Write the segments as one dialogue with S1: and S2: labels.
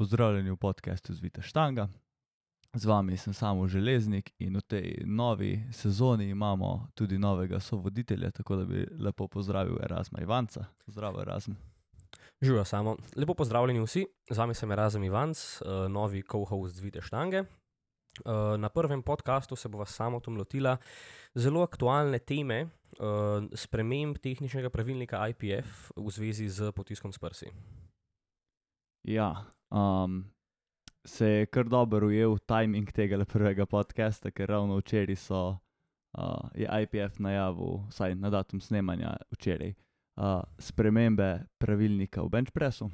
S1: pozdravljeni v podkastu Zvita Štanga. Z vami sem samo železnik in v tej novi sezoni imamo tudi novega sovoditelja, tako da bi lepo pozdravil Erasma Ivanca. Zdravo, Erasm.
S2: Živijo samo. Lepo pozdravljeni vsi, z vami sem Erasm Ivanc, uh, novi co-host Zvite Štange. Uh, na prvem podkastu se bova samo tam lotila zelo aktualne teme, uh, sprememb tehničnega pravilnika IPF v zvezi z potiskom s prsi.
S1: Ja, um, se je kar dobro ujel timing tega prvega podcasta, ker ravno včeraj so, uh, je IPF najavil, vsaj na datum snemanja včeraj, uh, spremembe pravilnika v Benchpressu.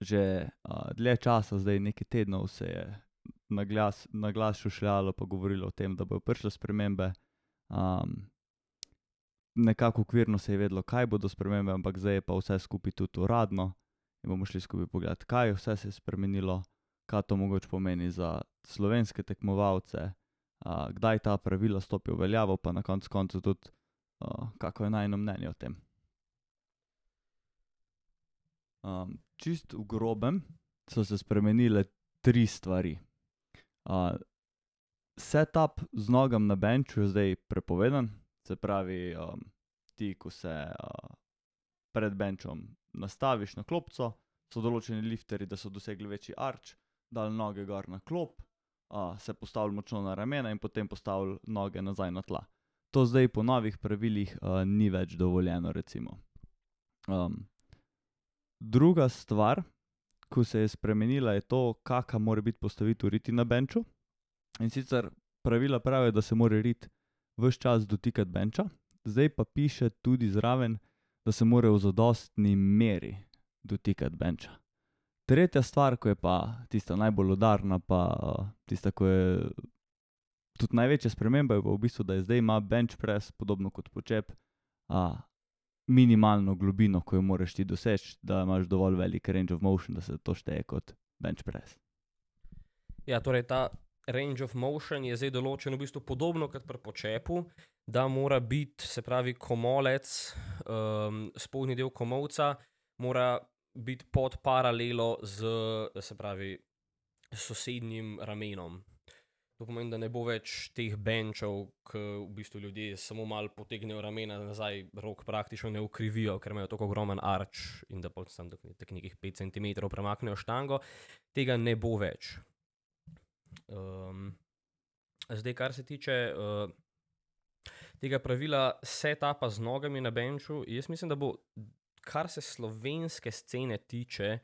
S1: Že uh, dlje časa, zdaj nekaj tednov, se je na glas, na glas šušljalo, pa govorilo o tem, da bodo prišle spremembe. Um, nekako ukvirno se je vedelo, kaj bodo spremembe, ampak zdaj je pa vse skupaj tudi uradno in bomo šli skupaj pogledat, kaj vse se je spremenilo, kaj to mogoče pomeni za slovenske tekmovalce, uh, kdaj ta pravila stopijo v veljavo, pa na koncu koncev tudi, uh, kako je najno mnenje o tem. Um, čist v grobem so se spremenile tri stvari. Uh, setup z nogam na benču je zdaj prepovedan, se pravi, um, ti, ko se uh, pred benčom nastaviš na klopco, so določeni lifteri, da so dosegli večji arč, dal noge gor na klop, uh, se postavili močno na ramena in potem postavili noge nazaj na tla. To zdaj po novih pravilih uh, ni več dovoljeno. Um, druga stvar, ko se je spremenila, je to, kakšna mora biti postavitev riti na benču. In sicer pravila pravijo, da se mora rit vse čas dotikati benča, zdaj pa piše tudi zraven, da se mora v zadostni meri dotikati benča. Tretja stvar, ki je pa tista najbolj udarna, pa tista, ki je tudi največja sprememba, je v bistvu, da je zdaj ima bench press, podobno kot počep, a, minimalno globino, ko jo moraš ti doseči, da imaš dovolj velik range of motion, da se to šteje kot bench press.
S2: Ja, torej ta range of motion je zdaj določen v bistvu podobno kot pri počepu, da mora biti, se pravi, komolec, um, spodnji del komovca, mora biti pod paralelo z, se pravi, sosednjim ramenom. To pomeni, da ne bo več teh benčov, ki v bistvu ljudje samo malo potegnejo ramena nazaj, rok praktično ne ukrivijo, ker imajo tako ogromen arč in da pa tam tako nekih 5 cm premaknejo štango. Tega ne bo več. Um, zdaj, kar se tiče uh, tega pravila, setapa z nogami na benču, jaz mislim, da bo, kar se slovenske scene tiče,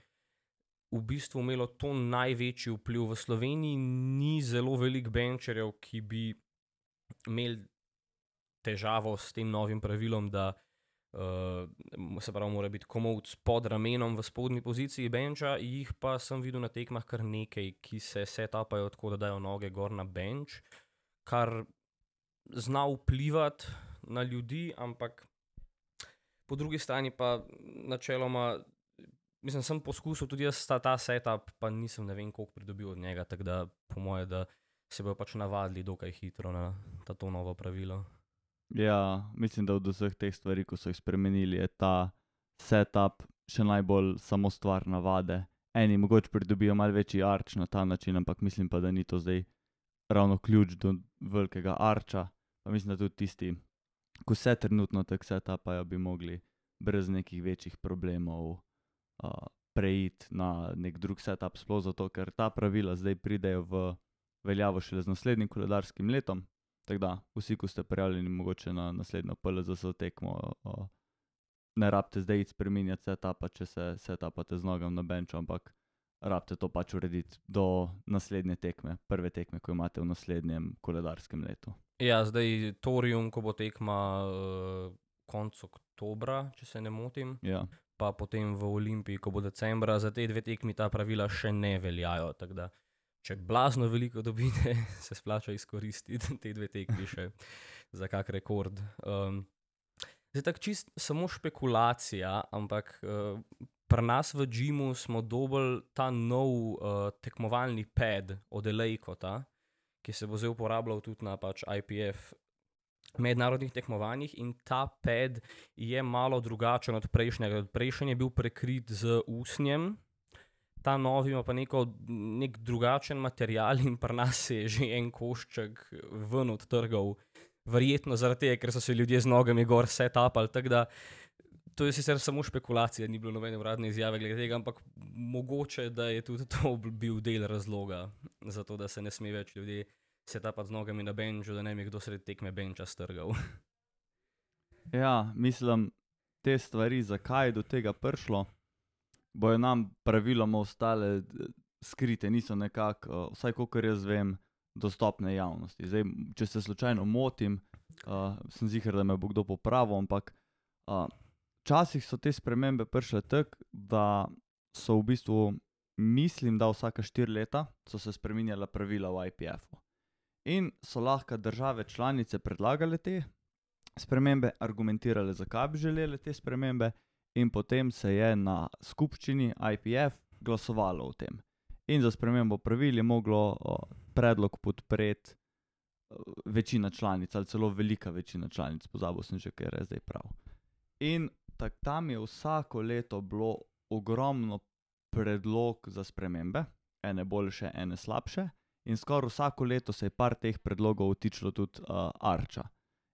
S2: v bistvu imelo to največji vpliv. V Sloveniji ni zelo veliko benčerjev, ki bi imeli težavo s tem novim pravilom, da uh, se pravi, mora biti komovc pod ramenom v spodnji poziciji benča, jih pa sem videl na tekmah kar nekaj, ki se setapajo tako, da dajo noge gor na benč, kar zna vplivati na ljudi, ampak po drugi strani pa načeloma. Mislim, sem poskusil tudi jaz ta, ta setup, pa nisem ne vem, koliko pridobil od njega, tako da po mojem, da se bojo pač navadili dokaj hitro na to novo pravilo.
S1: Ja, mislim, da od vseh teh stvari, ko so jih spremenili, je ta setup še najbolj samo stvar navade. Eni mogoče pridobijo malo večji arč na ta način, ampak mislim pa, da ni to zdaj ravno ključ do velikega arča. Pa mislim, da tudi tisti, ko se trenutno tako setupajo, bi mogli brez nekih večjih problemov uh, preiti na nek drug setup, sploh zato, ker ta pravila zdaj pridejo v veljavo šele z naslednjim koledarskim letom. Tako da, vsi, ki ste prijavljeni, mogoče na naslednjo PLZ tekmo, o, ne rabite zdaj spremenjati setapa, če se setapate z nogami na benču, ampak rabite to pač urediti do naslednje tekme, prve tekme, ko imate v naslednjem koledarskem letu.
S2: Ja, zdaj Torium, ko bo tekma uh, konec oktobra, če se ne motim.
S1: Ja.
S2: Pa potem v Olimpiji, ko bo decembra, za te dve tekmi ta pravila še ne veljajo če blazno veliko dobite, se splača izkoristiti te dve tekmi še za kak rekord. Um, zdaj, tako čist samo špekulacija, ampak uh, pri nas v Džimu smo dobili ta nov uh, tekmovalni pad od Elejkota, ki se bo zdaj uporabljal tudi na pač IPF. Mednarodnih tekmovanjih in ta ped je malo drugačen od prejšnjega. Prejšnji je bil prekrit z usnjem, ta novi ima pa neko, nek drugačen material in pri nas je že en košček ven od trgov. Verjetno zaradi tega, ker so se ljudje z nogami gor setapali. To je sicer samo špekulacija, ni bilo nobene uradne izjave glede tega, ampak mogoče da je tudi to bil del razloga za to, da se ne sme več ljudi setapati z nogami na benču, da ne bi kdo sredi tekme benča strgal.
S1: Ja, mislim, te stvari, zakaj je do tega prišlo, bojo nam praviloma ostale eh, skrite, niso nekako, uh, vsaj kot jaz vem, dostopne javnosti. Zdaj, če se slučajno motim, uh, sem ziger, da me bo kdo popravil, ampak včasih uh, so te spremembe prišle tako, da so v bistvu, mislim, da vsake štiri leta so se spremenjala pravila v IPF-u. In so lahko države članice predlagale te spremembe, argumentirale, zakaj bi želeli te spremembe, in potem se je na skupščini IPF glasovalo o tem. In za spremembo pravil je moglo predlog podpreti večina članic, ali celo velika večina članic, pozabil sem že, ker je zdaj prav. In tak, tam je vsako leto bilo ogromno predlog za spremembe, ene boljše, ene slabše, in skoraj vsako leto se je par teh predlogov utičilo tudi uh, Arča.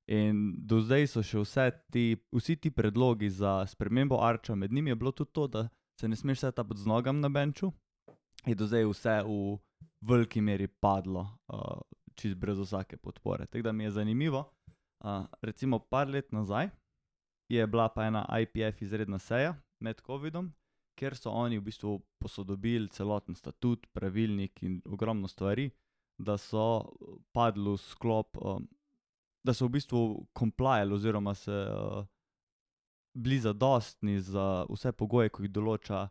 S1: In do zdaj so še ti, vsi ti predlogi za spremembo arča, med njimi je bilo tudi to, da se ne smeš sedeti pod nogami na benču. In do zdaj je vse v veliki meri padlo, uh, čez brez vsake podpore. Tako da mi je zanimivo. Uh, recimo, par let nazaj je bila pa ena IPF izredna seja med COVID-om, kjer so oni v bistvu posodobili celoten statut, pravilnik in ogromno stvari, da so padli v sklop. Um, da so v bistvu komplajali oziroma se uh, bili zadostni za vse pogoje, ki jih določa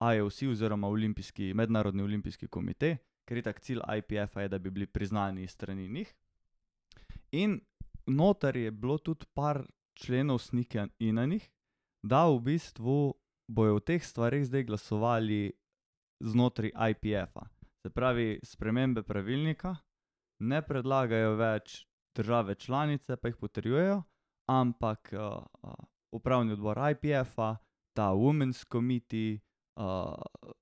S1: IOC oziroma olimpijski, Mednarodni olimpijski komitej, ker je tak cilj IPF-a, da bi bili priznani strani njih. In noter je bilo tudi par členov snike in na njih, da v bistvu bojo v teh stvarih zdaj glasovali znotraj IPF-a. Se pravi, spremembe pravilnika ne predlagajo več države članice pa jih potrjujejo, ampak uh, uh, upravni odbor IPF-a, ta Women's Committee, uh,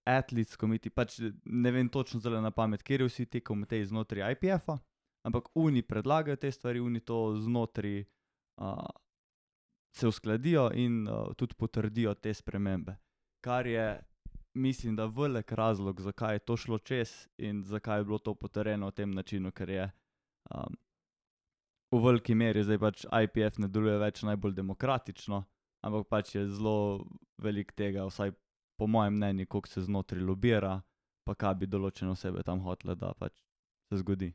S1: Athletes Committee, pač ne vem točno zelo na pamet, kje vsi ti komiteji znotraj IPF-a, ampak oni predlagajo te stvari, oni to znotraj uh, se uskladijo in uh, tudi potrdijo te spremembe. Kar je, mislim, da velik razlog, zakaj je to šlo čez in zakaj je bilo to potrjeno v tem načinu, ker je. Um, v veliki meri zdaj pač IPF ne deluje več najbolj demokratično, ampak pač je zelo velik tega, vsaj po mojem mnenju, koliko se znotraj lobira, pa kaj bi določene osebe tam hotele, da pač se zgodi.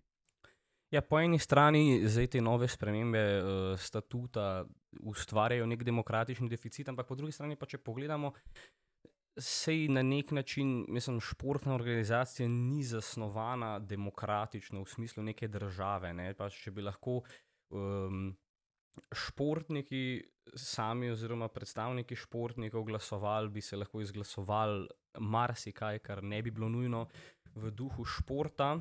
S2: Ja, po eni strani zdaj te nove spremembe uh, statuta ustvarjajo nek demokratični deficit, ampak po drugi strani pa če pogledamo. Sej na nek način, mislim, športna organizacija ni zasnovana demokratično v smislu neke države. Ne? Pač, če bi lahko um, športniki sami, oziroma predstavniki športnikov, glasovali, bi se lahko izglasovali marsikaj, kar ne bi bilo nujno v duhu športa.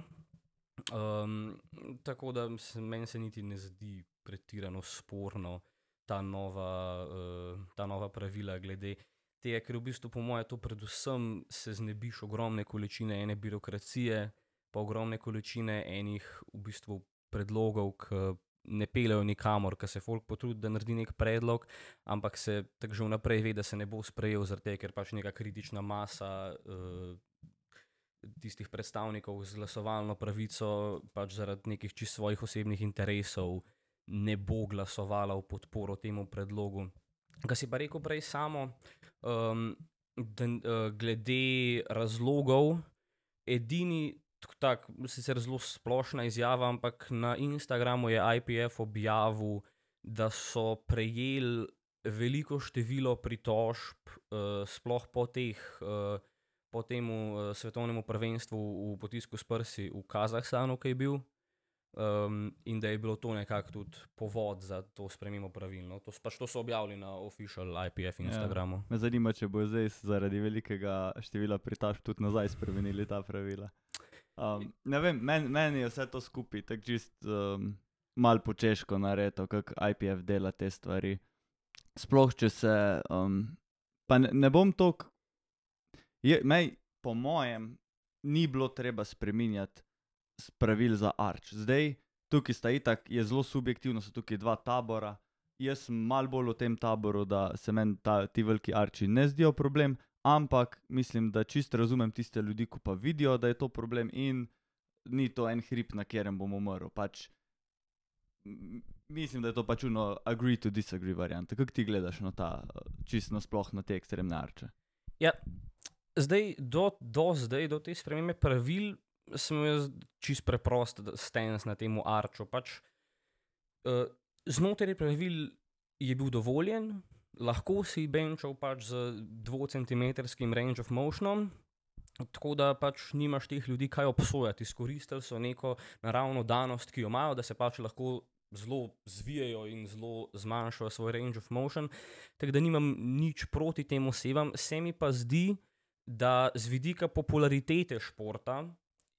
S2: Um, tako da meni se niti ne zdi pretirano sporno ta nova, uh, ta nova pravila glede tega, ker v bistvu, po mojem, to predvsem se znebiš ogromne količine ene birokracije, pa ogromne količine enih v bistvu predlogov, ki ne pelejo nikamor, ker se folk potrudi, da naredi nek predlog, ampak se tako že vnaprej ve, da se ne bo sprejel, zato ker pač neka kritična masa. Uh, Tistih predstavnikov z glasovalno pravico, pač zaradi nekih čist svojih osebnih interesov, ne bo glasovala v podporo temu predlogu. Kaj si pa rekel prej samo, um, da, uh, glede razlogov, edini, tako sicer zelo splošna izjava, ampak na Instagramu je IPF objavil, da so prejeli veliko število pritožb, uh, sploh po teh. Uh, Po tem uh, svetovnem prvenstvu v potisku s prsti v Kazahstanu, ki je bil, Um, in da je bilo to nekako tudi povod za to spremembo pravil. No? To, pač to so objavili na official IPF ja. Instagramu. Ja,
S1: me zanima, če bo zdaj zaradi velikega števila pritožb tudi nazaj spremenili ta pravila. Um, ne vem, meni men je vse to skupaj tako čist um, mal po češko narediti, kako IPF dela te stvari. Sploh če se. Um, pa ne, ne bom tok. po mojem, ni bilo treba spremenjati pravil za arč. Zdaj, tukaj sta itak, je zelo subjektivno, so tukaj dva tabora. Jaz sem mal bolj v tem taboru, da se meni ta, ti veliki arči ne zdijo problem, ampak mislim, da čisto razumem tiste ljudi, ki pa vidijo, da je to problem in ni to en hrib, na katerem bom umrl. Pač, mislim, da je to pač uno agree to disagree varianta. Kako ti gledaš na ta, čisto nasploh na te ekstremne arče?
S2: Ja, zdaj, do, do zdaj, do te spremembe pravil, sem jaz čist preprost stens na tem arču. Pač, uh, znotraj pravil je bil dovoljen, lahko si benčal pač z 2-centimetrskim range of motionom. Tako da pač nimaš teh ljudi, kaj obsojati, izkoristili so neko naravno danost, ki jo imajo, da se pač lahko zelo zvijajo in zelo zmanjšajo svoj range of motion. Tako da nimam nič proti tem osebam, se mi pa zdi, da z vidika popularitete športa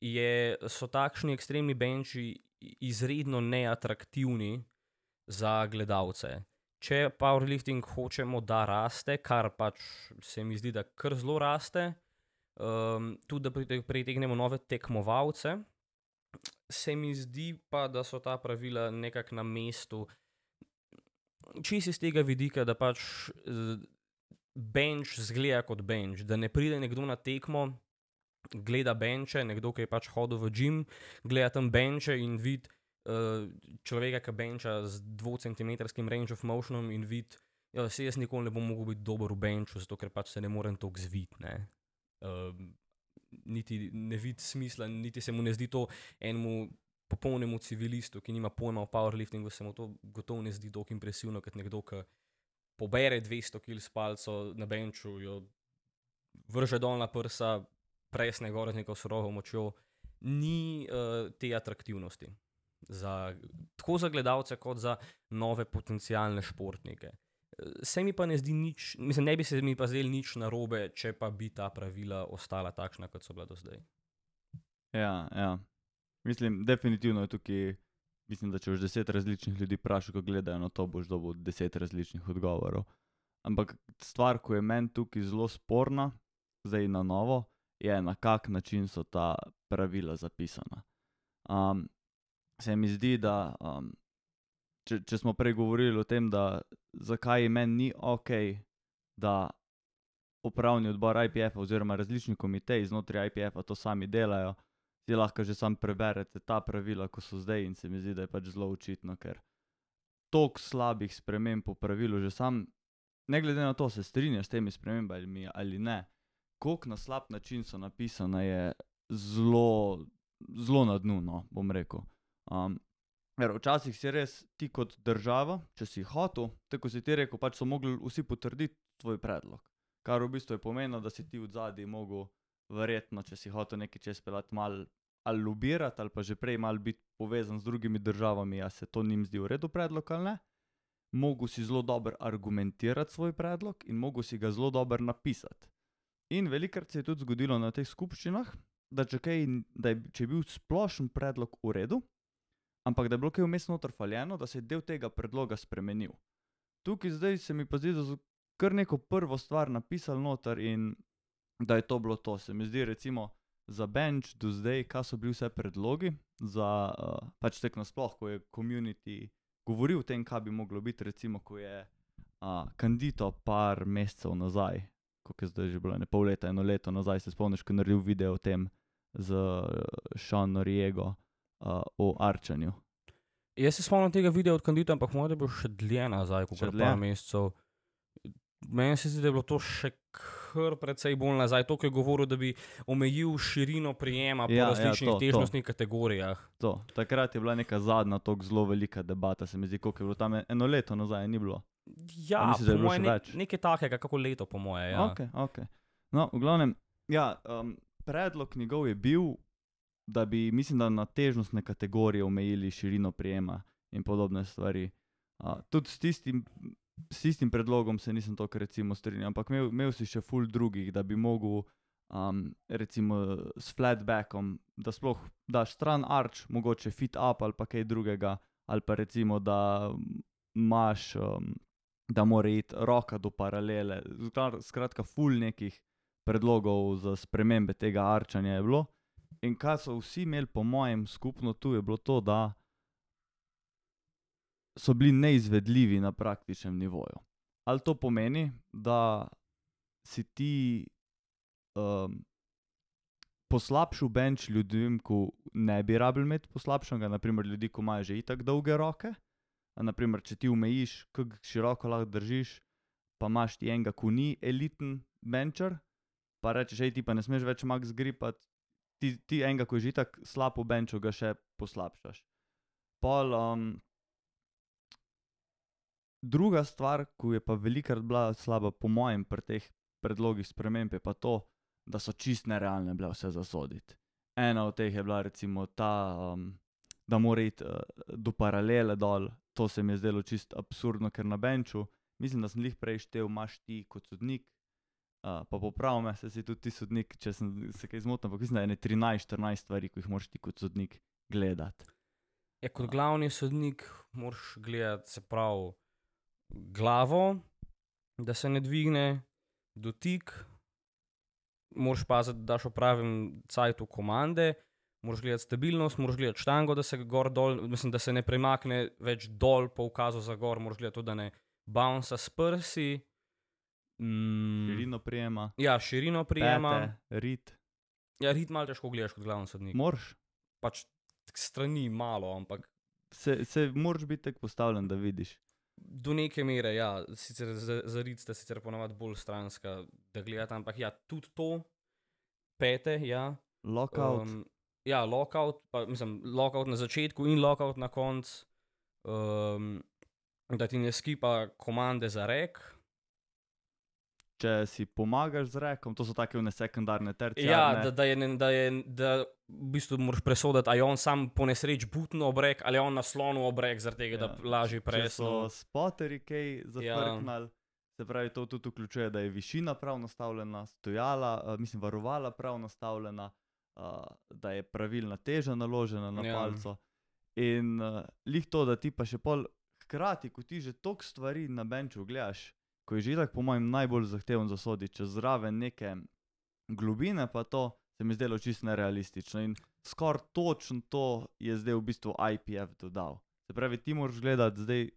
S2: je, so takšni ekstremni benči izredno neatraktivni za gledalce. Če powerlifting hočemo, da raste, kar pač se mi zdi, da kar zelo raste, um, tudi da pritegnemo nove tekmovalce, se mi zdi pa, da so ta pravila nekako na mestu. Čisi iz tega vidika, da pač bench zgleda kot bench, da ne pride nekdo na tekmo, gleda benče, nekdo, ki je pač hodil v gim, gleda tam benče in vidi uh, človeka, ki benča z 2-centimetrskim range of motionom in vidi, da ja, se jaz nikoli ne bom mogel biti dober v benču, zato ker pač se ne morem toliko zviti. Uh, niti ne vidi smisla, niti se mu ne zdi to enemu popolnemu civilistu, ki nima pojma o powerliftingu, se mu to gotovo ne zdi tako impresivno, kot nekdo, ki pobere 200 kg s palco na benču, jo vrže dol na prsa, presne gore z neko surovo močjo, ni uh, te atraktivnosti. Za, tako za gledalce, kot za nove potencijalne športnike. Se mi pa ne zdi nič, mislim, ne bi se mi pa zdelo nič narobe, če pa bi ta pravila ostala takšna, kot so bila do zdaj.
S1: Ja, ja. Mislim, definitivno je tukaj. Mislim, da če už deset različnih ljudi vprašaš, kako gledajo na to, boš dobil deset različnih odgovorov. Ampak stvar, ki je meni tukaj zelo sporna, zdaj na novo, je na kak način so ta pravila zapisana. Um, se mi zdi, da um, če, če smo prej govorili o tem, da zakaj meni ni ok, da upravni odbor IPF oziroma različni komiteji znotraj IPF to sami delajo, si lahko že sam preberete ta pravila, ko so zdaj in se mi zdi, da je pač zelo očitno, ker toliko slabih sprememb po pravilu, že sam, ne glede na to, se strinjaš s temi spremembami ali ne, koliko na slab način so napisane, je zelo, zelo na dnu, no, bom rekel. Um, Ker včasih si res ti kot država, če si hotel, tako si ti rekel, pač so mogli vsi potrditi tvoj predlog. Kar v bistvu je pomenilo, da si ti v zadnji mogel, verjetno, če si hotel nekaj čez pelati, mal ali lobirati, ali pa že prej mal biti povezan z drugimi državami, a se to njim zdi v redu predlog ali ne. Mogu si zelo dobro argumentirati svoj predlog in mogu si ga zelo dobro napisati. In velikrat se je tudi zgodilo na teh skupščinah, da če, kaj, da je, če je bil splošen predlog v redu, ampak da je bilo kaj vmes noter faljeno, da se je del tega predloga spremenil. Tukaj zdaj se mi pa zdi, da so kar neko prvo stvar napisali noter in da je to bilo to. Se mi zdi, recimo, za bench do zdaj, kaj so bili vse predlogi, za uh, pač tek nasploh, ko je community govoril o tem, kaj bi moglo biti, recimo, ko je uh, kandito par mesecev nazaj. Kako je zdaj že bilo, ne pol leta, eno leto nazaj, se spomniš, ko je naredil video o tem z Sean uh, Riego, uh, o Arčanju.
S2: Jaz se spomnim tega videa od kandidata, ampak mora biti še dlje nazaj, kot je bilo mesecev. Meni se zdi, da je bilo to še kar precej bolj nazaj. To, ki je govoril, da bi omejil širino prijema po ja, ja različnih ja, težnostnih kategorijah.
S1: To. Takrat je bila neka zadnja, tako zelo velika debata, se mi zdi, koliko je bilo tam eno leto nazaj, ni bilo.
S2: Ja, misliš, po mojem, ne, nekaj takega, kako leto, po mojem. Ja.
S1: Okay, okay. No, v glavnem, ja, um, predlog njegov je bil, da bi, mislim, da na težnostne kategorije omejili širino prijema in podobne stvari. Uh, tudi s tistim, s tistim predlogom se nisem tako recimo strinjal, ampak imel, imel si še full drugih, da bi mogel, um, recimo s flatbackom, da sploh daš stran arč, mogoče fit up ali pa kaj drugega, ali pa recimo, da imaš, um, da mora iti roka do paralele. Skratka, full nekih predlogov za spremembe tega arčanja je bilo. In kar so vsi imeli, po mojem, skupno tu, je bilo to, da so bili neizvedljivi na praktičnem nivoju. Ali to pomeni, da si ti um, poslabšal bench ljudem, ki ne bi rabili imeti poslabšanega, naprimer ljudi, ki imajo že itak dolge roke. Naprimer, če ti umejiš, kako široko lahko držiš, pa imaš ti enega, ki ni eliten bencher, pa rečeš, hej, ti pa ne smeš več max gripati, ti, ti enega, ki je že tako slab v benchu, ga še poslabšaš. Pol, um, druga stvar, ki je pa velikrat bila slaba, po mojem, pri teh predlogih sprememb, je pa to, da so čist nerealne bile vse zasoditi. Ena od teh je bila recimo ta, um, da mora iti uh, do paralele dol, to se mi je zdelo čist absurdno, ker na benču, mislim, da sem jih prej štev, imaš ti kot sodnik, uh, pa popravi me, se si tudi ti sodnik, če sem se kaj zmotil, ampak mislim, da je ne 13-14 stvari, ki jih moraš ti kot sodnik gledati.
S2: Ja, kot glavni sodnik moraš gledati, se pravi, glavo, da se ne dvigne, dotik, moraš paziti, da daš v pravem cajtu komande, moraš gledati stabilnost, moraš gledati štango, da se gor dol, mislim, da se ne premakne več dol po ukazu za gor, moraš gledati to, da ne bounce s prsi. Mm,
S1: Širino prijema,
S2: ja, širino prijema.
S1: pete, rit,
S2: Ja, rit malo težko gledaš kot glavni sodnik.
S1: moraš.
S2: Pač strani malo, ampak
S1: Se, se moraš biti tako postavljen, da vidiš.
S2: do neke mere, ja, sicer za, za rit sta sicer ponavadi bolj stranska, da gledate, ampak ja, tudi to, pete, ja.
S1: Lockout,
S2: Um, ja, lockout, pa, mislim, lockout na začetku in lockout na koncu, um, da ti ne skipa komande za rek.
S1: če si pomagaš z rekom, to so take one sekundarne
S2: Ja,
S1: terciarne.
S2: da, da, je, da, je, da v bistvu moraš presoditi, ali je on sam po nesreči butno obrek ali je on naslonil obrek, zaradi tega, ja. da lažje
S1: Če so spoteri kaj zafrknili, se pravi, to tudi vključuje, da je višina prav nastavljena, stojala, uh, mislim, varovala prav nastavljena, da je pravilna teža naložena na
S2: Ja.
S1: palco. In uh, lih to, da ti pa še pol, hkrati, ko ti že toliko stvari na benču gledaš, ko je že tako, po mojem, najbolj zahteven za sodi, če zraven neke globine, pa to se mi zdelo čisto nerealistično. In skoraj točno to je zdaj v bistvu IPF dodal. Se pravi, ti moraš gledati zdaj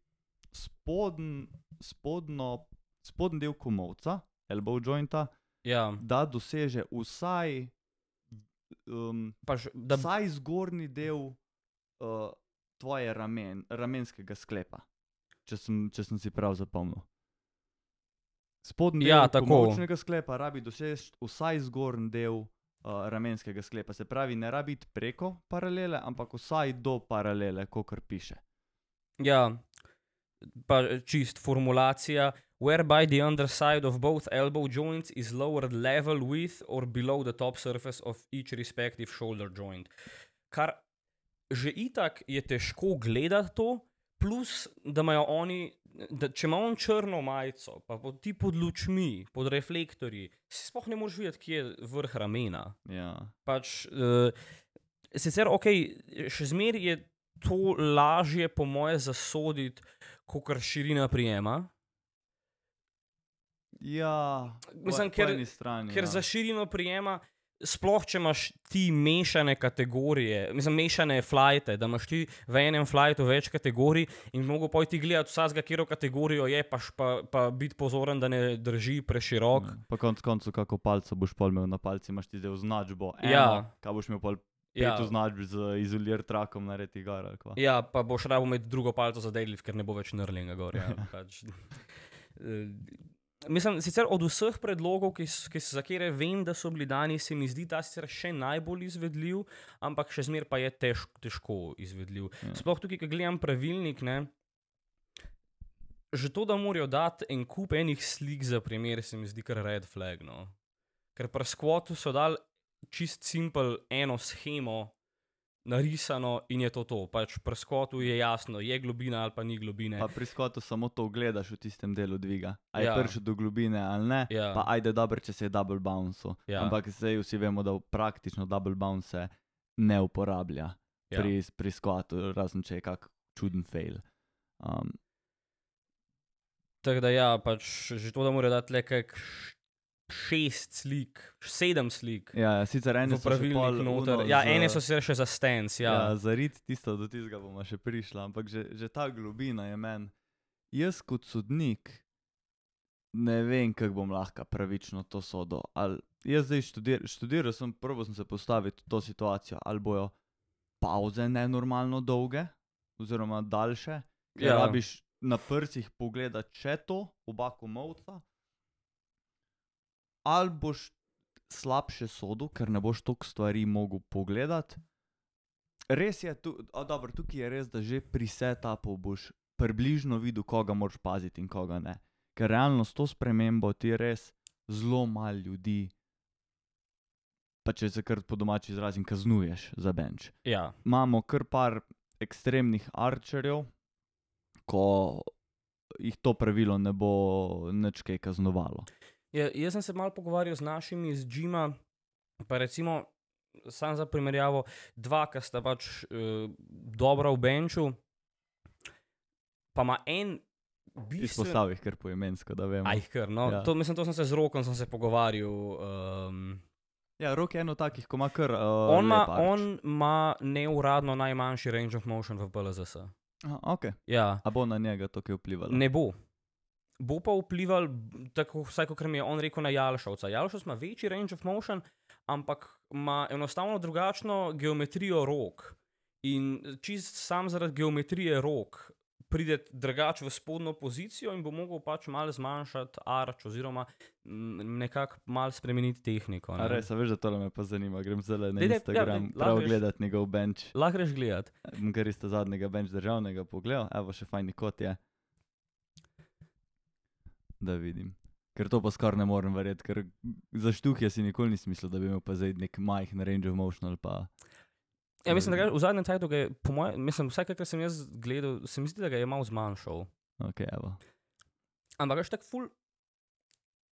S1: spodn, spodno, spodnji del komovca, elbow jointa,
S2: Ja,
S1: da doseže vsaj, um,
S2: pač, da,
S1: vsaj zgornji del uh, tvoje ramen, ramenskega sklepa, če sem, če sem si prav zapomnil. Spodnji
S2: Ja,
S1: del
S2: tako.
S1: komovčnega sklepa rabi doseči vsaj zgornji del uh, ramenskega sklepa. Se pravi, ne rabi iti preko paralele, ampak vsaj do paralele, kot piše.
S2: Ja, pa čist formulacija. Whereby the underside of both elbow joints is lowered level with or below the top surface of each respective shoulder joint. Kar že itak je težko gledati to, plus da imajo oni, da če ima on črno majico, pa pod, ti pod lučmi, pod reflektorji, si sploh ne moreš videti, kje je vrh ramena.
S1: Ja.
S2: Pač, uh, sicer, ok, še zmeraj je to lažje, po moje, zasoditi, kot kar širina prijema.
S1: Ja,
S2: Mislim,
S1: po,
S2: ker-
S1: po strani.
S2: Ker
S1: ja.
S2: za širino prijema, sploh če imaš ti mešane kategorije, mislim, mešane flajte, da imaš ti v enem flajtu več kategorij in mogo pojti gledati vsakega, kjer kategorijo je, pa, š- pa, pa biti pozoren, da ne drži preširok.
S1: Ja. Pa konc koncev, kako palco boš pol imel na palci, imaš ti zdaj označbo. Eno,
S2: Ja.
S1: Kaj boš imel pol
S2: Ja.
S1: pet označb z izolier trakom naredi kva.
S2: Ja, pa boš rabo imeti drugo palco za deadlift, ker ne bo več nrlinga gor. Ja, pač. Mislim, sicer od vseh predlogov, ki, ki, za katere vem, da so bili dani, se mi zdi ta sicer še najbolj izvedljiv, ampak še zmeraj pa je tež, težko izvedljiv.
S1: Ja.
S2: Sploh tukaj, ko gledam pravilnik, ne, že to, da morajo dati en kup enih slik za primer, se mi zdi kar red flag. No. Ker pri skvotu so dali čist simpel eno schemo, narisano in je to to. Pač pri skvotu je jasno, je globina ali pa ni globine.
S1: Pa pri skotu samo to gledaš v tistem delu dviga. A je
S2: Ja.
S1: prišel do globine ali ne.
S2: Ja.
S1: Pa ajde dobro, če se je double bounce.
S2: Ja.
S1: Ampak zdaj vsi vemo, da praktično double bounce ne uporablja
S2: Ja.
S1: pri, pri skotu, razen če je kak čuden fail. Um,
S2: Tako da ja, pač že to, da morajo dati le kak šest slik, sedem slik.
S1: Ja, ja, sicer ene so še pol
S2: noter.
S1: ono
S2: Ja,
S1: z-
S2: ene so se še za stens, ja.
S1: Ja, za rit tisto do tistega bomo še prišli, ampak že, že ta globina je meni. Jaz kot sodnik ne vem, kako bom lahko pravično to sodo. Ali, jaz zdaj študir, študiral sem, prvo sem se postaviti v to situacijo, ali bojo pauze nenormalno dolge, oziroma daljše, ker
S2: ja.
S1: rabiš na prsih pogledati še to, oba komovca, ali boš slabše sodu, ker ne boš toliko stvari mogel pogledati. Res je, tu, a, dobro, tukaj je res, da že pri setupu boš približno videl, koga moraš paziti in koga ne. Ker realno s to spremembo ti res zelo malo ljudi, pa če se kar po domači izrazim, kaznuješ za bench.
S2: ja.
S1: Imamo kar par ekstremnih arčerjev, ko jih to pravilo ne bo nič kaj kaznovalo.
S2: Ja, jaz sem se malo pogovarjal z našimi iz Džima, pa recimo, sam za primerjavo, dva, ki sta pač uh, dobra v benču, pa ima en bistven.
S1: Izpostavih kar poimensko, da vemo.
S2: Aj, kar, no,
S1: Ja.
S2: to, mislim, to sem se z rokom se pogovarjal. Um,
S1: Ja, rok je eno takih, ko ima kar. Uh,
S2: on,
S1: arč.
S2: on ima neuradno najmanjši range of motion v PLZS.
S1: Aha, okay.
S2: Ja,
S1: A bo na njega to kaj vplivalo?
S2: ne bo. Bo pa vplival, tako vsaj kot mi je on rekel, na Jalšovca. Jalšovc ima večji range of motion, ampak ima enostavno drugačno geometrijo rok. In čist sam zaradi geometrije rok pride drugač v spodnjo pozicijo in bo mogel pač malo zmanjšati arč, oziroma nekako malo spremeniti tehniko. Ne.
S1: res, a veš, da tole me pa zanima. Grem zdaj na
S2: daj, ja,
S1: Instagram,
S2: daj,
S1: prav gledati njegov bench.
S2: Lahko greš gledat.
S1: Bom kar isto zadnjega bench državnega pogledal, evo še fajni kot je. Da vidim. Ker to pa skoraj ne morem verjeti, ker za štuhje si nikoli nisem mislil, da bi imel pa zdaj nek majhen range of motion ali pa.
S2: Ja, mislim, da ga, v zadnjem času ga je, po mojem, mislim, vsaj kar sem jaz gledal, se mi zdi, da ga je malo zmanjšal.
S1: Ok, evo.
S2: Ampak veš tako ful.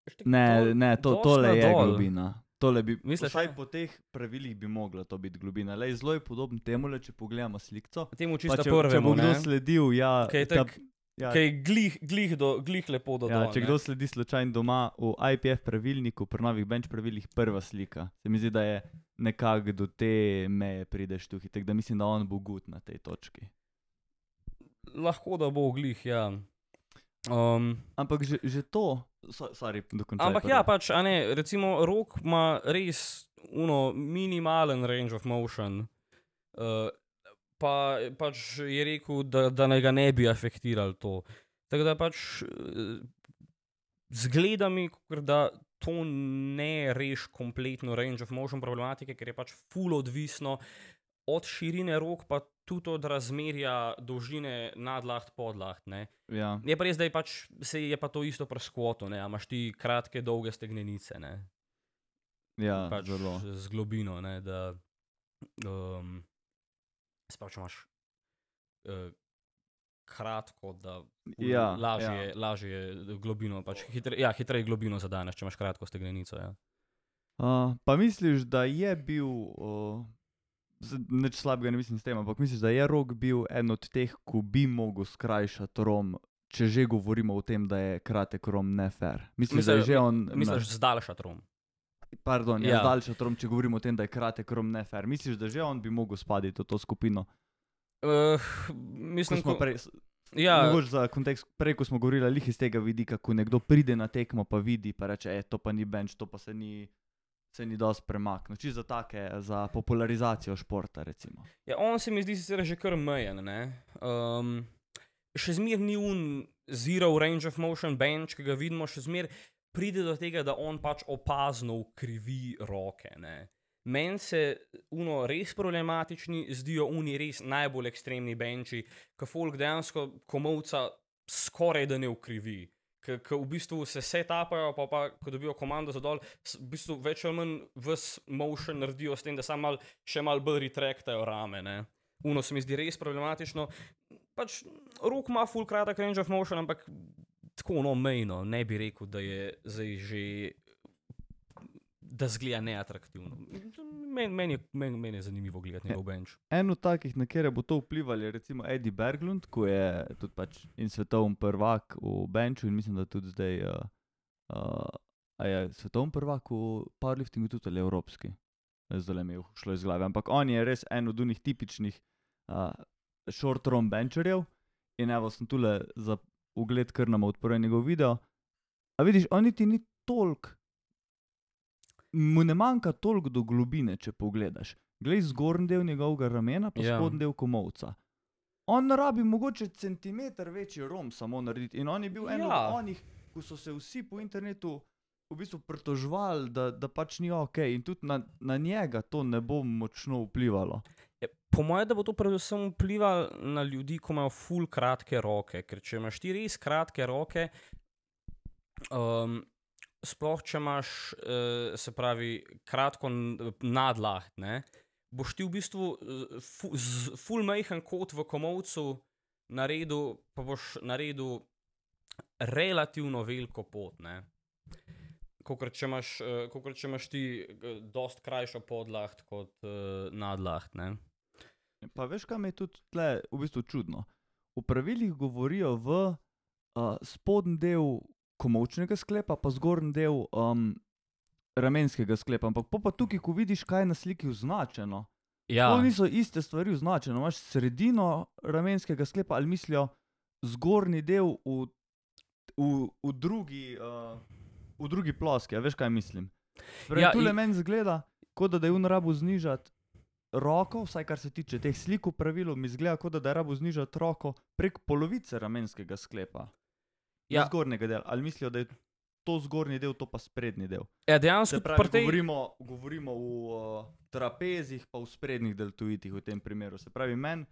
S2: tako
S1: Ne,
S2: dol-
S1: ne, to, tole je
S2: nadol.
S1: globina. Tole bi,
S2: Misliš,
S1: vsaj
S2: ne?
S1: po teh pravilih bi mogla to biti globina. Lej, zelo je podoben temu, le, če pogledamo sliko.
S2: Temu
S1: Pa
S2: čisto
S1: če, če bo
S2: prvemu,
S1: kdo sledil, ja,
S2: Kaj je
S1: ta-
S2: tak-
S1: ja,
S2: Kaj je glih, glih, do, glih lepo do
S1: Ja,
S2: dol,
S1: če
S2: ne.
S1: kdo sledi slučajno doma v IPF pravilniku, pri novih bench pravilih, prva slika. Se mi zdi, da je nekako do te meje prideš tu, tako da mislim, da on bo gut na tej točki.
S2: Lahko da bo glih, ja. Um,
S1: Ampak že, že to, so, sorry, dokončaj.
S2: ampak
S1: prvo.
S2: ja, pač, a ne, recimo, rok ima res uno, minimalen range of motion. Uh, pa pač je rekel, da, da naj ga ne bi afektirali to. Tako da pač eh, zgleda mi, da to ne reš kompletno range of motion problematike, ker je pač full odvisno od širine rok, pa tudi od razmerja dolžine nadlaht, podlaht. Ne.
S1: Ja,
S2: Je pa res, da je, pač, se je pa to isto preskvoto, ne, imaš ti kratke, dolge stegnenice, ne,
S1: ja
S2: pač
S1: zelo.
S2: z globino, ne, da um, pač imaš uh, kratko, da
S1: Ja,
S2: lažje,
S1: ja.
S2: lažje globino, pač hitre, ja, hitreje globino zadaneš, če imaš kratko stegnenico. Ja.
S1: Uh, pa misliš, da je bil, uh, nič slabega ne mislim s tem, ampak misliš, da je rok bil en od teh, ko bi mogel skrajšati rom, če že govorimo o tem, da je kratek rom nefer. Misliš, da je že on.
S2: Misliš, zdaljšati rom.
S1: Pardon, ja. Daljši trom, če govorimo o tem, da je kratek rom nefer. Misliš, da že on bi mogel spaditi v to skupino?
S2: Uh, mislim,
S1: smo
S2: ko-
S1: prej,
S2: ja,
S1: Mogoče za kontekst, prej ko smo govorili lih iz tega vidika, ko nekdo pride na tekmo, pa vidi, pa reče, e, to pa ni bench, to pa se ni, se ni dosti premaknil. Čisto za take, za popularizacijo športa, recimo.
S2: Ja, on se mi zdi sicer že kar mejen. ne. Um, še zmeraj ni un zero range of motion bench, ki ga vidimo, še zmeraj pride do tega, da on pač opazno ukrivi roke. ne. Meni se uno res problematični zdijo uni res najbolj ekstremni benči, ki folk dejansko komovca skoraj da ne ukrivi. Ki v bistvu se setapajo, pa, pa ko dobijo komando za dol, v bistvu več ali manj vse motion naredijo s tem, da samo mal, še malo bolj retraktajo rame. Ne. Uno se mi zdi res problematično. Pač rok ima full kratek range of motion, ampak tako no mejno, ne bi rekel, da je zdaj že. Da zgleda neatraktivno. Meni men je, men, men je zanimivo gledati njegov bench.
S1: En od takih, na kere bo to vplivalo, je recimo Eddie Berglund, ki je tudi pač in svetovni prvak v benchu in mislim, da tudi zdaj uh, uh, a je svetovni prvak v powerliftingu tudi ali evropski. Zdaj mi je šlo iz glave. Ampak on je res en od unih tipičnih uh, short-term bencherjev. In evo, sem tule za ugled, ker nam odprl njegov video. A vidiš, on niti ni tolk, mu ne manjka toliko do globine, če pogledaš. Glej zgornji del njegovega ramena, pa
S2: Ja.
S1: spodnji del komovca. On rabi mogoče centimeter večji rom samo narediti. In on je bil en
S2: Ja.
S1: od onih, ko so se vsi po internetu v bistvu pritožvali, da, da pač ni ok. In tudi na, na njega to ne bo močno vplivalo.
S2: Po mojem, da bo to predvsem vplivalo na ljudi, ko imajo ful kratke roke. Ker če imaš ti res kratke roke, um, sploh če imaš, uh, se pravi, kratko n- nadlaht, ne, boš ti v bistvu eh, z ful majhen kot v komovcu naredil, pa boš naredil relativno veliko pot. Ne. Kokor če, imaš, uh, kokor če imaš ti uh, dost krajšo podlaht kot uh, nadlaht. Ne.
S1: Pa veš, kaj mi je tudi tle v bistvu čudno? V pravilih govorijo v uh, spodnji del komovčnega sklepa, pa zgornji del um, ramenskega sklepa. Ampak po pa tukaj, ko vidiš, kaj je na sliki označeno,
S2: Ja,
S1: to niso iste stvari označene. Imaš sredino ramenskega sklepa ali mislijo zgornji del v, v, v, drugi, uh, v drugi ploski. A veš, kaj mislim?
S2: Ja,
S1: Ja, tu le
S2: in-
S1: meni zgleda, kot da je on rabu znižati roko, vsaj kar se tiče teh slik v pravilu, mi zgleda, kot da je rabu znižati roko prek polovice ramenskega sklepa. Ja.
S2: Ja.
S1: Zgornjega dela. Ali mislijo, da je to zgornji del, to pa sprednji del.
S2: ja
S1: Se
S2: dejansko
S1: pravi,
S2: pri tej,
S1: govorimo, govorimo v uh, trapezih, pa v sprednjih deltoidih v tem primeru. Se pravi, meni,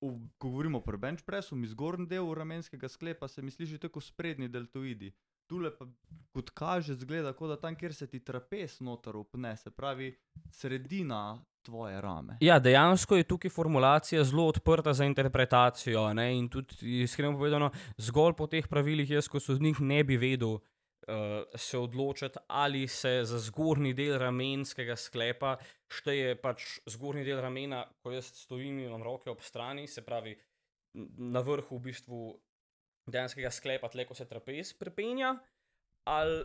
S1: ko govorimo o bench pressu, mi zgornji del ramenskega sklepa se mi sliši tako sprednji deltoidi. Tule pa, kot kaže, zgleda, kot da tam, kjer se ti trapez noter upne, se pravi, sredina tvoje rame.
S2: Ja, dejansko je tukaj formulacija zelo odprta za interpretacijo. Ne? In tudi, iskreno povedano, zgolj po teh pravilih, jaz kot sodnik ne bi vedel uh, se odločiti, ali se za zgornji del ramenskega sklepa šteje pač zgornji del ramena, ko jaz stojim in imam roke ob strani, se pravi na vrhu v bistvu dejanskega sklepa, tle ko se trapez prepenja, ali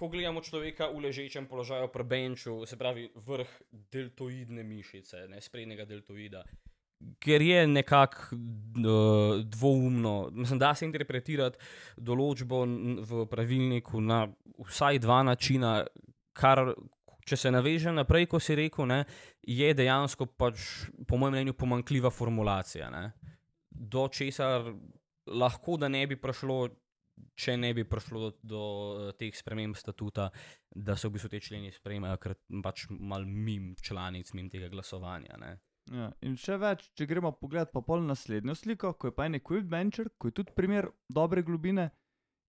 S2: ko gledamo človeka v ležečem položaju pri benču, se pravi vrh deltoidne mišice, ne sprednjega deltoida. Ker je nekako uh, dvoumno, mislim, da se interpretirati določbo v pravilniku na vsaj dva načina, kar, če se navežem naprej, ko si rekel, ne, je dejansko, pač, po mojem mnenju, pomankljiva formulacija. Ne, do česar lahko da ne bi prišlo, če ne bi prišlo do, do eh, teh sprememb statuta, da se v bistvu te členi sprejmejo, ker pač mal mim članic, mim tega glasovanja. Ne.
S1: Ja, in še več, če gremo pogled pa pol naslednjo sliko, ko je pa en equip bencher, ko je tudi primer dobre globine,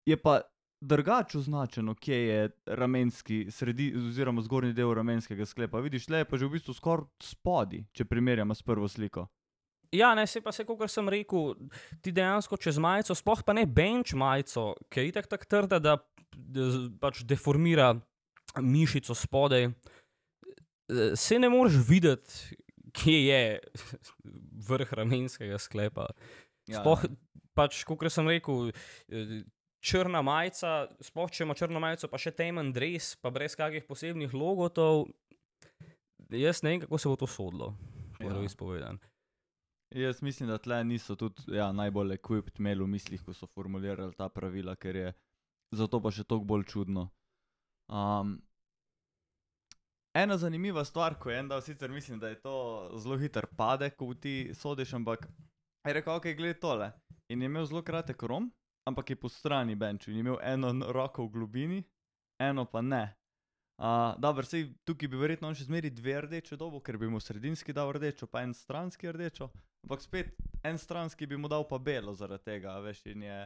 S1: je pa drugače označeno, kje je ramenski, sredi, oziroma zgornji del ramenskega sklepa. Vidiš, le je pa že v bistvu skoraj spodi, če primerjamo s prvo sliko.
S2: Ja, ne, se pa se, kot sem rekel, ti dejansko čez majico, sploh pa ne bench majico, ki je itak tako trda, da, pač deformira mišico spodaj. Se ne moreš videti, kje je vrh ramenskega sklepa.
S1: Ja,
S2: Sploh, pač, kot sem rekel, črna majica, sploh če ima črno majico, pa še temen dres, pa brez kakih posebnih logotov. Jaz ne vem, kako se bo to sodlo, prvo
S1: Ja. Jaz mislim, da tle niso tudi ja, najbolj equipped imeli v mislih, ko so formulirali ta pravila, ker je zato pa še toliko bolj čudno. Um, ena zanimiva stvar, ko je en dal, sicer mislim, da je to zelo hiter pade, ko ti sodiš, ampak je rekel, ok, gledaj tole. In je imel zelo kratek rom, ampak je po strani benču in je imel eno roko v globini, eno pa ne. Uh, Dobro, sej tukaj bi verjetno on še zmeri dve rdeče dobo, ker bi mu sredinski dal rdečo, pa en stranski rdečo. Ampak spet en stranski bi mu dal pa belo zaradi tega, veš, in je.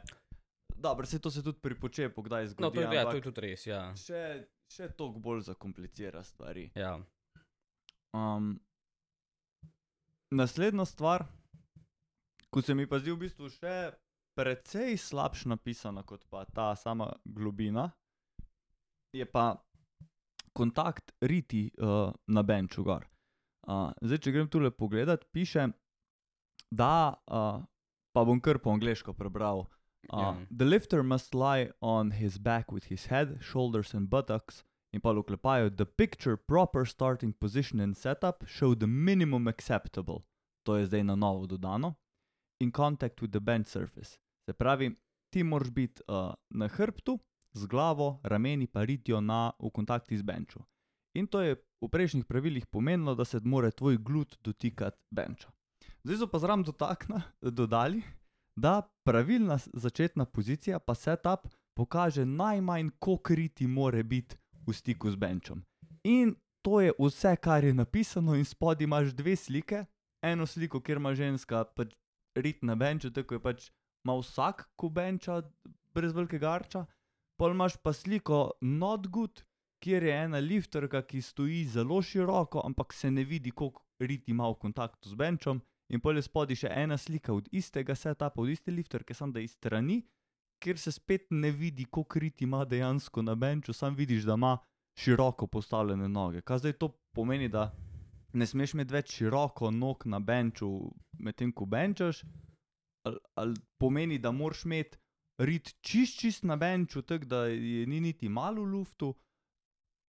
S1: Dobro, se to se tudi pri počepu kdaj zgodi.
S2: No, to je, ja, to je tudi res. Ja.
S1: še, še toliko bolj zakomplicira stvari.
S2: Ja.
S1: Um, naslednja stvar, ko se mi pa zdi v bistvu še precej slabše napisana kot pa ta sama globina, je pa kontakt riti uh, na benču gor. Uh, zdaj, če grem tule pogledat, piše, da, uh, pa bom kar po angliško prebral, Uh,
S2: Ja.
S1: The lifter must lie on his back with his head, shoulders, and buttocks. In pa oklepajo, the picture proper starting position and setup show the minimum acceptable, to je zdaj na novo dodano, in contact with the bench surface. Se pravi, ti moraš biti uh, na hrbtu, z glavo, rameni pa ritijo na, v kontakti z benču. In to je v prejšnjih pravilih pomenilo, da se mora tvoj glut dotikati benča. Zdaj so pa zraven dotakna, dodali, da pravilna začetna pozicija, pa setup, pokaže najmanj, koliko riti more biti v stiku z benčem. In to je vse, kar je napisano, in spodaj imaš dve slike. Eno sliko, kjer ima ženska pač rit na benču, tako je pač ima vsak, ko benča, brez velikega arča. Pol imaš pa sliko not good, kjer je ena lifterka, ki stoji zelo široko, ampak se ne vidi, koliko rit ima v kontaktu z benčem. In pol je spodaj še ena slika od istega setupa, od iste lifterke, samo da iz strani, kjer se spet ne vidi, koliko rit ima dejansko na benču, sam vidiš, da ima široko postavljene noge. Kaj zdaj to pomeni, da ne smeš imeti več široko nog na benču, medtem ko benčaš, ali, ali pomeni, da moraš imeti rit čist, čist na benču, tako da je ni niti malo v luftu.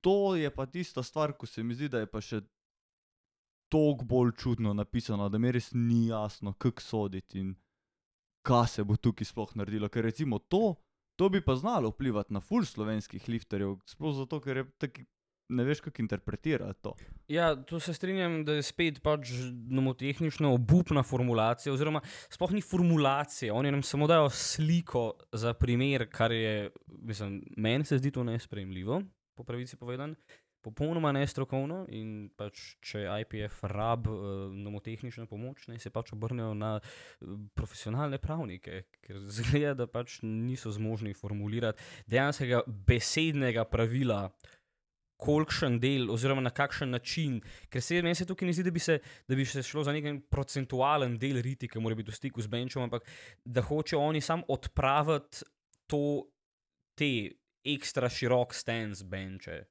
S1: To je pa tista stvar, ko se mi zdi, da je pa še toliko bolj čudno napisano, da mi res ni jasno, kako soditi in kaj se bo tukaj sploh naredilo. Ker recimo to, to bi pa znalo vplivati na full slovenskih lifterjev, sploh zato, ker je taki, ne veš, kako interpretirati to.
S2: Ja, tu se strinjam, da je spet pač nomotehnično obupna formulacija, oziroma sploh ni formulacije. Oni nam samo dajo sliko za primer, kar je, mislim, meni se zdi to nesprejemljivo, po pravici povedan. Popolnoma nestrokovno in pač, če IPF rab uh, nomotehnično pomoč, naj se pač obrnejo na uh, profesionalne pravnike, ker zgleda, da pač niso zmožni formulirati dejanskega besednega pravila, kolikšen del, oziroma na kakšen način. Ker se meni se tukaj ne zdi, da bi se, da bi se šlo za neki procentualen del riti, ki mora biti v stiku z benčom, ampak da hočejo oni sam odpraviti to, te ekstra širok stance benče.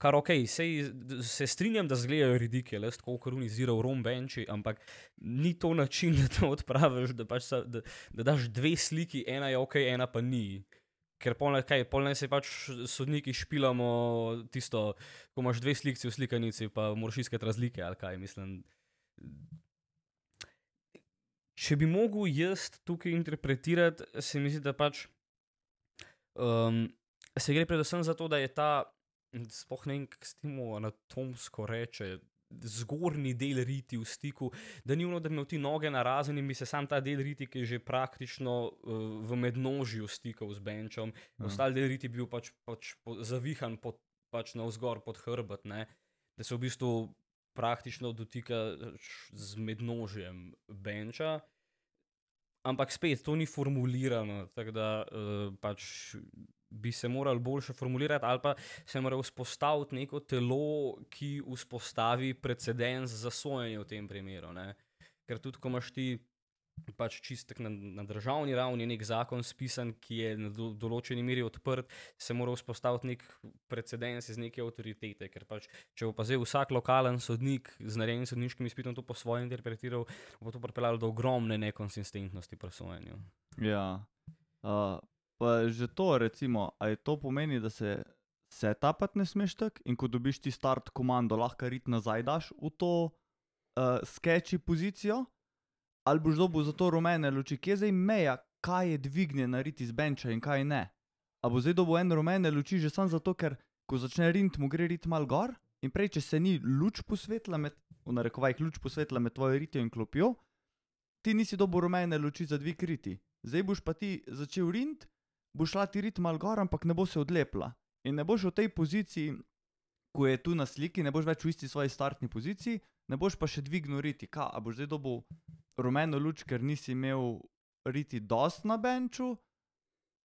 S2: Kar ok, sej, se strinjam, da zgledajo ridiculous, tako kot runizira v rom benči, ampak ni to način, da to odpraviš, da, pač, sa- da, da daš dve sliki, ena je ok, ena pa ni. Ker polne, kaj, polne se pač sodniki špilamo tisto, ko imaš dve slikci v slikanici, pa moraš iskati razlike ali kaj, mislim. Če bi mogel jaz tukaj interpretirati, se mi zdi, da pač um, se gre predvsem za to, da je ta, spoh ne vem, kako se temu anatomsko reče, zgornji del riti v stiku, da ni ono, da bi imel ti noge na razen in bi se sam ta del riti, ki je že praktično uh, v mednožju stikal z benčom,
S1: Ja.
S2: ostali del riti bil pač, pač po, zavihan pod, pač navzgor pod hrbet, ne? da se v bistvu praktično dotika z mednožjem benča. Ampak spet to ni formulirano, tako da uh, pač bi se morali boljše formulirati, ali pa se mora vzpostaviti neko telo, ki vzpostavi precedens za sojenje v tem primeru. Ne? Ker tudi, ko imaš ti pač čistek na, na državni ravni nek zakon spisan, ki je na do, določeni meri odprt, se mora vzpostaviti nek precedens iz neke avtoritete. Ker pač, če bo pa zdaj vsak lokalen sodnik z narejenim sodniškim izpitom to po svoje interpretiral, bo to pripeljalo do ogromne nekonsistentnosti pri sojenju.
S1: Ja. Uh, pa že to, recimo, ali to pomeni, da se setapati ne smeš tako in ko dobiš ti start komando, lahko rit nazaj daš v to uh, sketchy pozicijo, ali boš dobil za to rumene luči, kje je zdaj meja, kaj je dvignjena rit iz benča in kaj ne. A bo zdaj dobil en rumene luči že samo zato, ker ko začne rint, mu gre rit mal gor in prej, če se ni luč posvetila med, v narekovajih, luč posvetila med tvojo ritijo in klopjo, ti nisi dobil rumene luči za dvig riti. Zdaj boš pa ti začel rint, bo šla ti rit mal gor, ampak ne bo se odlepila. In ne boš v tej poziciji, ko je tu na sliki, ne boš več v isti svoji startni poziciji, ne boš pa še dvignil riti. Kaj, a boš zdaj dobil rumeno luč, ker nisi imel riti dost na benču,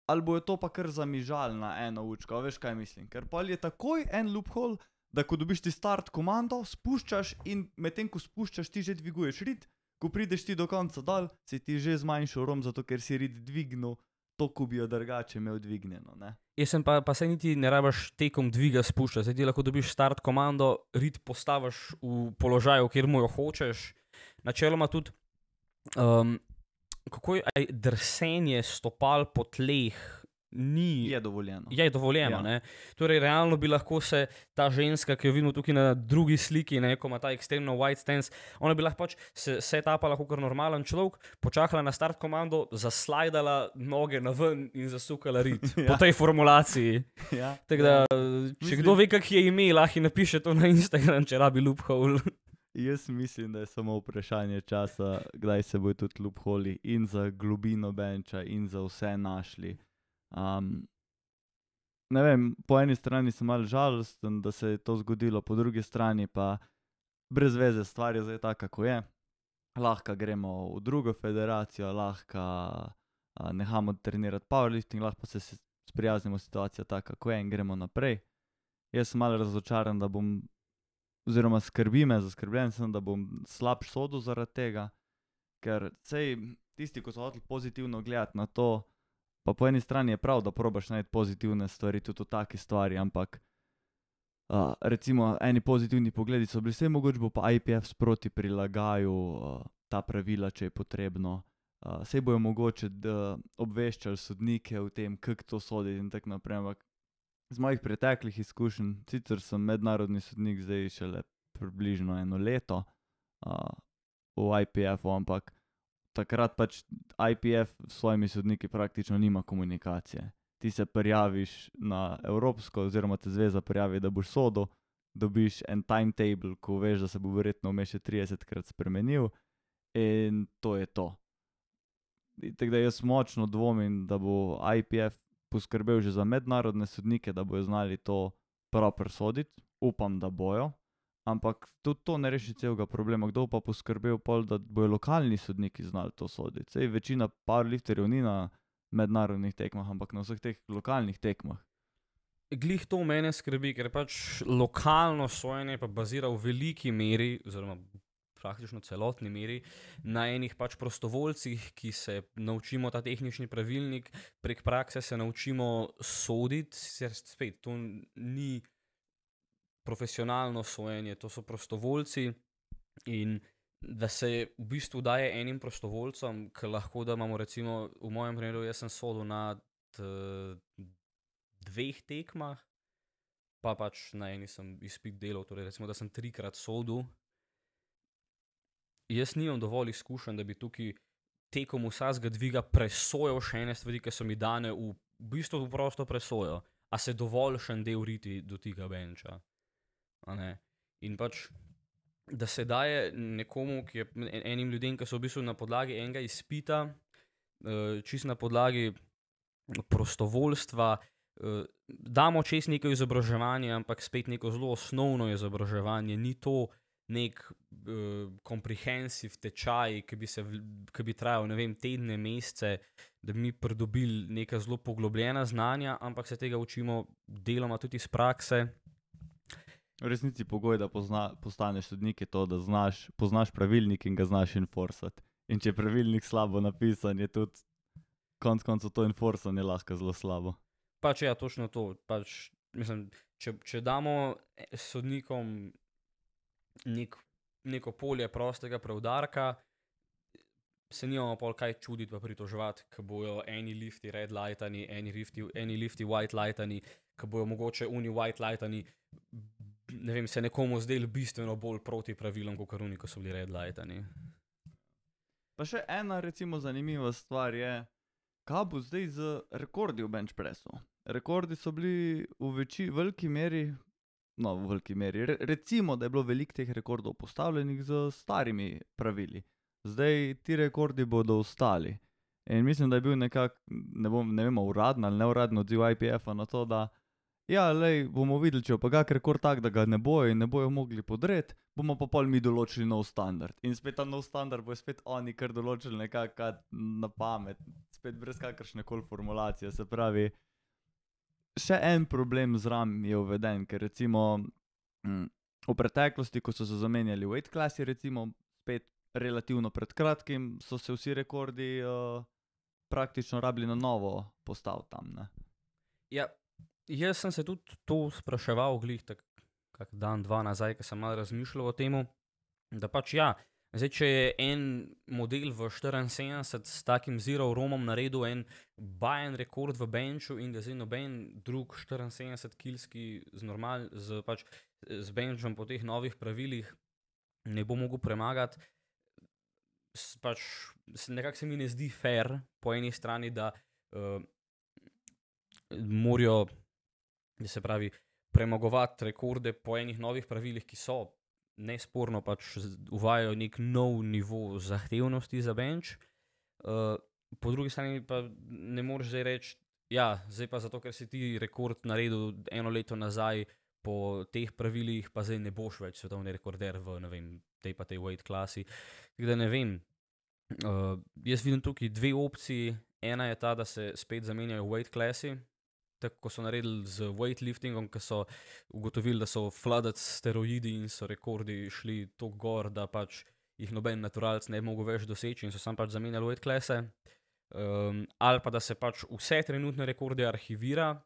S1: ali bo je to pa kar zamižal na eno učko, a veš kaj mislim. Ker pa je takoj en loophole, da ko dobiš ti start komando, spuščaš in medtem ko spuščaš, ti že dviguješ rit, ko prideš ti do konca dol, si ti že zmanjšal rom, zato ker si rit dvignil to, ko bi jo drugače imel dvignjeno. Ne?
S2: Jaz sem pa, pa se niti ne rabiš tekom dviga spuščati, zdaj ti lahko dobiš start komando, rit postaviš v položaju, kjer mu jo hočeš. Načeloma tudi, um, kako je aj, drsenje stopal po tleh. Ni,
S1: Je dovoljeno.
S2: je dovoljeno.
S1: Ja.
S2: Ja. Torej, realno bi lahko se ta ženska, ki jo vidimo tukaj na drugi sliki, ne, ko ima ta ekstremno white stance, ona bi lahko pač se setapala kot normalen človek, počakala na start komando, zaslajdala noge na ven in zasukala rit ja.
S1: Ja.
S2: po tej formulaciji.
S1: Ja.
S2: Tako da, če
S1: Mislim-
S2: kdo ve, kak je ime, lahko napiše to na Instagram, če rabi loophole.
S1: Jaz mislim, da je samo vprašanje časa, kdaj se bodo tudi loopholi in za globino benča, in za vse našli. Um, ne vem, po eni strani sem mal žalosten, da se je to zgodilo, po drugi strani pa brez veze, stvar je zdaj taka, kako je. Lahko gremo v drugo federacijo, lahko uh, nehamo trenirati powerlifting, lahko se sprijaznimo situacijo taka, kako je in gremo naprej. Jaz sem malo razočaran, da bom oziroma skrbi me, zaskrbljen sem, da bom slabš sodel zaradi tega, ker sej tisti, ki so hoteli pozitivno gledati na to, pa po eni strani je prav, da probaš najti pozitivne stvari tudi v taki stvari, ampak uh, recimo eni pozitivni pogledi so bili, vse mogoče bo pa IPF sproti prilagajal uh, ta pravila, če je potrebno. Uh, Sej bojo mogoče obveščali sodnike o tem, kako to sodi in tako naprej. Ampak z mojih preteklih izkušenj, sicer sem mednarodni sodnik zdaj šele približno eno leto uh, v IPF-u, ampak takrat pač IPF s svojimi sodniki praktično nima komunikacije. Ti se prijaviš na Evropsko, oziroma te zveza prijavi, da boš sodel, dobiš en timetable, ko veš, da se bo verjetno vmes še 30krat spremenil, in to je to. Tako da jaz močno dvomim, da bo IPF poskrbel že za mednarodne sodnike, da bojo znali to prav presoditi. Upam, da bojo. Ampak tudi to ne reši celega problema. Kdo pa poskrbel, pol, da bojo lokalni sodniki znali to soditi? Sej večina powerlifterjev ni na mednarodnih tekmah, ampak na vseh teh lokalnih tekmah.
S2: Glih to mene skrbi, ker pač lokalno sojenje pa bazira v veliki meri, oziroma praktično celotni meri, na enih pač prostovoljcih, ki se naučimo ta tehnični pravilnik, prek prakse se naučimo soditi, sicer spet to ni profesionalno sojenje, to so prostovoljci in da se v bistvu daje enim prostovoljcem, ki lahko da imamo recimo v mojem primeru, jaz sem sodel na t, dveh tekmah, pa pač na eni sem izpit delal, torej recimo, da sem trikrat sodel. Jaz nimam dovolj izkušenj, da bi tukaj tekom vsakega dviga presojal še ene stvari, ki so mi dane v, v bistvu v prosto presojo, a se dovolj še en del riti do tega benča. In pač, da se daje nekomu, ki je en- enim ljudem, ki so v bistvu na podlagi enega izpita, eh, čist na podlagi prostovoljstva, eh, damo čez neko izobraževanje, ampak spet neko zelo osnovno izobraževanje, ni to nek uh, komprehensiv tečaj, ki bi, se ki bi trajal vem, tedne, mesece, da bi mi pridobili neka zelo poglobljena znanja, ampak se tega učimo deloma tudi iz prakse.
S1: V resnici pogoj, da pozna, postaneš sodnik, je to, da znaš, poznaš pravilnik in ga znaš enforsati. In če je pravilnik slabo napisan, je tudi konec koncev to enforsanje lahko zelo slabo.
S2: Pač ja, točno to. Pač, mislim, če, če damo eh, sodnikom nek, neko polje prostega preudarka, se nimamo pol kaj čuditi, pa pritoževati, ker bojo eni lifti red lightani, eni lifti, eni lifti white lightani, ker bojo mogoče uni white lightani, ne vem, se nekomu zdeli bistveno bolj proti pravilom, kot oni, ko so bili red lightani.
S1: Pa še ena, recimo, zanimiva stvar je, kaj bo zdaj z rekordi v bench pressu. Rekordi so bili v večji, veliki meri, no, v veliki meri, re, recimo, da je bilo veliko teh rekordov postavljenih z starimi pravili. Zdaj ti rekordi bodo ostali. In mislim, da je bil nekako, ne, bom- ne vem, uraden ali neuradni odziv IPF-a na to, da ja, lej, bomo videli, če bo pa kak rekord tak, da ga ne bojo in ne bojo mogli podreti, bomo pa pol mi določili nov standard. In spet ta nov standard bo spet oni kar določili nekako na pamet, spet brez kakršne koli formulacije. Se pravi, še en problem z RAM je uveden, ker recimo mm, v preteklosti, ko so se zamenjali weight classi, recimo spet relativno pred kratkim, so se vsi rekordi uh, praktično rabili na novo postaviti tam. Ne?
S2: Ja, jaz sem se tudi to spraševal, glih tak, kak dan, dva nazaj, ko sem malo razmišljal o tem, da pač ja, Zdaj, če je en model v 74 s takim zero romom naredil en bajen rekord v benchu in da zdaj noben drug 74-kilski z, normal, z, pač, z benchom po teh novih pravilih ne bo mogel premagati, pač, nekako se mi ne zdi fair po eni strani, da uh, morajo, se pravi, premagovati rekorde po enih novih pravilih, ki so nesporno pač uvajajo nek nov nivo zahtevnosti za bench. Uh, po drugi strani pa ne moreš zdaj reči, ja, zdaj pa zato, ker si ti rekord naredil eno leto nazaj po teh pravilih, pa zdaj ne boš več svetovni rekorder v vem, tej pa tej weight klasi. Tako da ne vem. Uh, jaz vidim tukaj dve opciji. Ena je ta, da se spet zamenjajo weight klasi, kot so naredili z weightliftingom, ki so ugotovili, da so s steroidi in so rekordi šli tako gor, da pač jih noben naturalc ne bi mogel več doseči in so sam pač zamenjali weight klase. Um, ali pa da se pač vse trenutne rekorde arhivira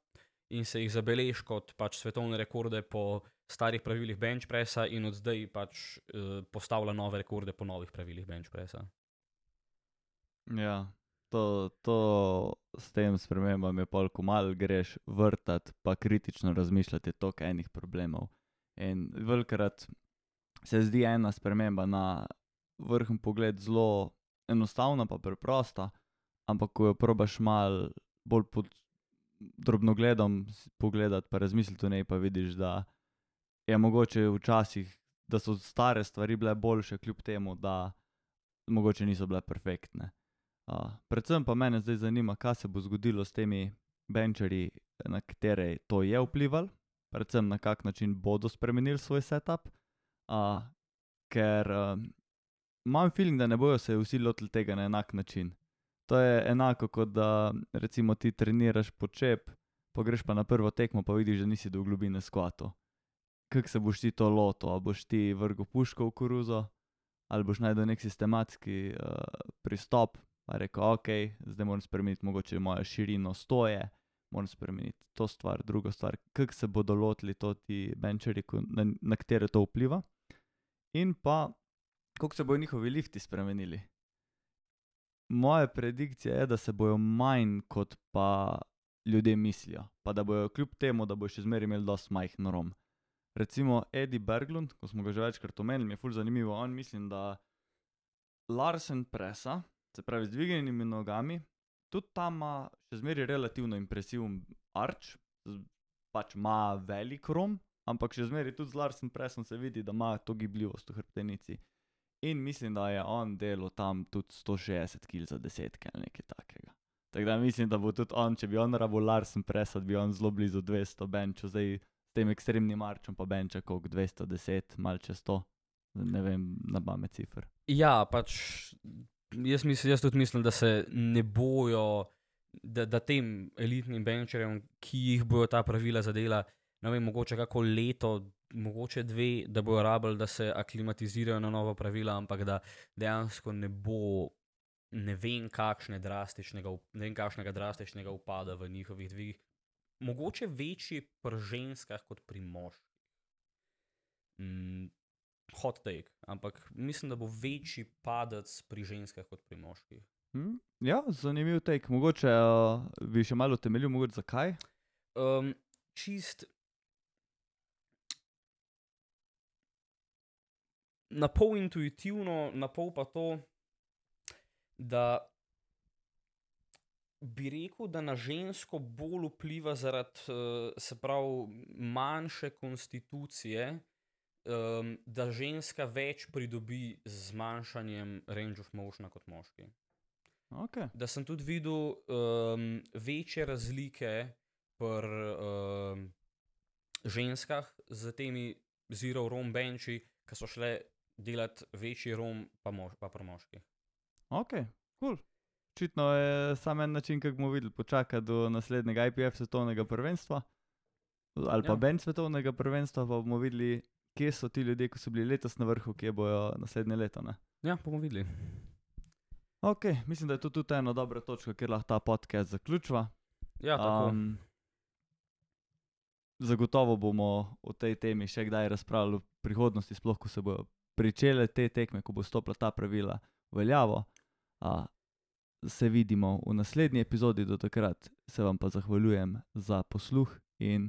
S2: in se jih zabeleži kot pač svetovne rekorde po starih pravilih bench pressa in od zdaj pač uh, postavlja nove rekorde po novih pravilih bench pressa.
S1: Ja, to, to s tem spremembam je pol, ko mal greš vrtati, pa kritično razmišljati, je toliko enih problemov. In velikrat se zdi ena sprememba na vrhen pogled zelo enostavna, pa preprosta, ampak ko jo probaš mal bolj pod drobnogledom s- pogledati, pa razmisliti o njej, pa vidiš, da je mogoče včasih, da so stare stvari bile boljše, kljub temu, da mogoče niso bile perfektne. Predvsem pa mene zdaj zanima, kaj se bo zgodilo s temi benčerji, na katere to je vplivalo, predvsem na kak način bodo spremenili svoj setup. Uh, ker uh, imam feeling, da ne bojo se vsi lotili tega na enak način. To je enako, kot da recimo ti treniraš počep, pa greš pa na prvo tekmo, pa vidiš, da nisi do globine skvato. Kako se boš ti to lotil, ali boš ti vrgel puško v koruzo, ali boš najdel nek sistematski uh, pristop, pa rekel, ok, zdaj moram spremeniti mogoče mojo širino stoje, moram spremeniti to stvar, drugo stvar, kako se bodo lotili to ti ko- na, na katere to vpliva. In pa, kako se bodo njihovi lifti spremenili. Moja predikcija je, da se bojo manj, kot pa ljudje mislijo, pa da bojo kljub temu, da bojo še zmeraj imeli dosti majhen rom. Recimo Eddie Berglund, ko smo ga že večkrat omenili, mi je ful zanimivo, on mislim, da Larsen presa, se pravi z dvignjenimi nogami, tudi tam ima še zmeraj relativno impresiven arč, pač ima velik rom, ampak še zmeraj tudi z Larsen presom se vidi, da ima to gibljivost v hrbtenici. In mislim, da je on delal tam tudi 160 kg za desetke ali nekaj takega. Tako da mislim, da bo tudi on, če bi on rabo Larsen presat, bi on zelo blizu 200 benčov, zdaj s tem ekstremnim arčom pa benča koliko 210, mal čez 100, ne vem, na bame cifr.
S2: Ja, pač jaz, mislim, jaz tudi mislim, da se ne bojo, da, da tem elitnim benčerjem, ki jih bojo ta pravila zadela, ne vem, mogoče kako leto, mogoče dve, da bojo rabili, da se aklimatizirajo na nova pravila, ampak da dejansko ne bo ne vem, drastičnega, ne vem kakšnega drastičnega upada v njihovih dvigih. Mogoče večji pri ženskah kot pri moških. Mm, hot take, ampak mislim, da bo večji padec pri ženskah kot pri moških.
S1: Hm? Ja, zanimiv tek. Mogoče uh, bi še malo temeljil, mogoče zakaj.
S2: Um, čist. Na pol intuitivno, na pol pa to, da bi rekel, da na žensko bolj vpliva zaradi, uh, se pravi, manjše konstitucije, um, da ženska več pridobi z zmanjšanjem range of motiona kot moški.
S1: Okay.
S2: da sem tudi videl um, večje razlike pri um, ženskah z temi zero rom benči, ki so šle delati večji rom, pa, mož, pa pri moških.
S1: Ok, cool. Očitno je samo en način, kako bomo videli, počakati do naslednjega IPF svetovnega prvenstva ali pa
S2: Ja.
S1: bench svetovnega prvenstva, pa bomo videli, kje so ti ljudje, ki so bili letos na vrhu, kje bojo naslednje leto. Ne?
S2: Ja, bomo videli.
S1: Ok, mislim, da je to tudi ena dobra točka, kjer lahko ta podcast zaključiva.
S2: Ja, tako.
S1: Um, zagotovo bomo o tej temi še kdaj razpravljali v prihodnosti, sploh ko se bodo pričele te tekme, ko bo stopila ta pravila v veljavo. A, se vidimo v naslednji epizodi, do takrat se vam pa zahvaljujem za posluh in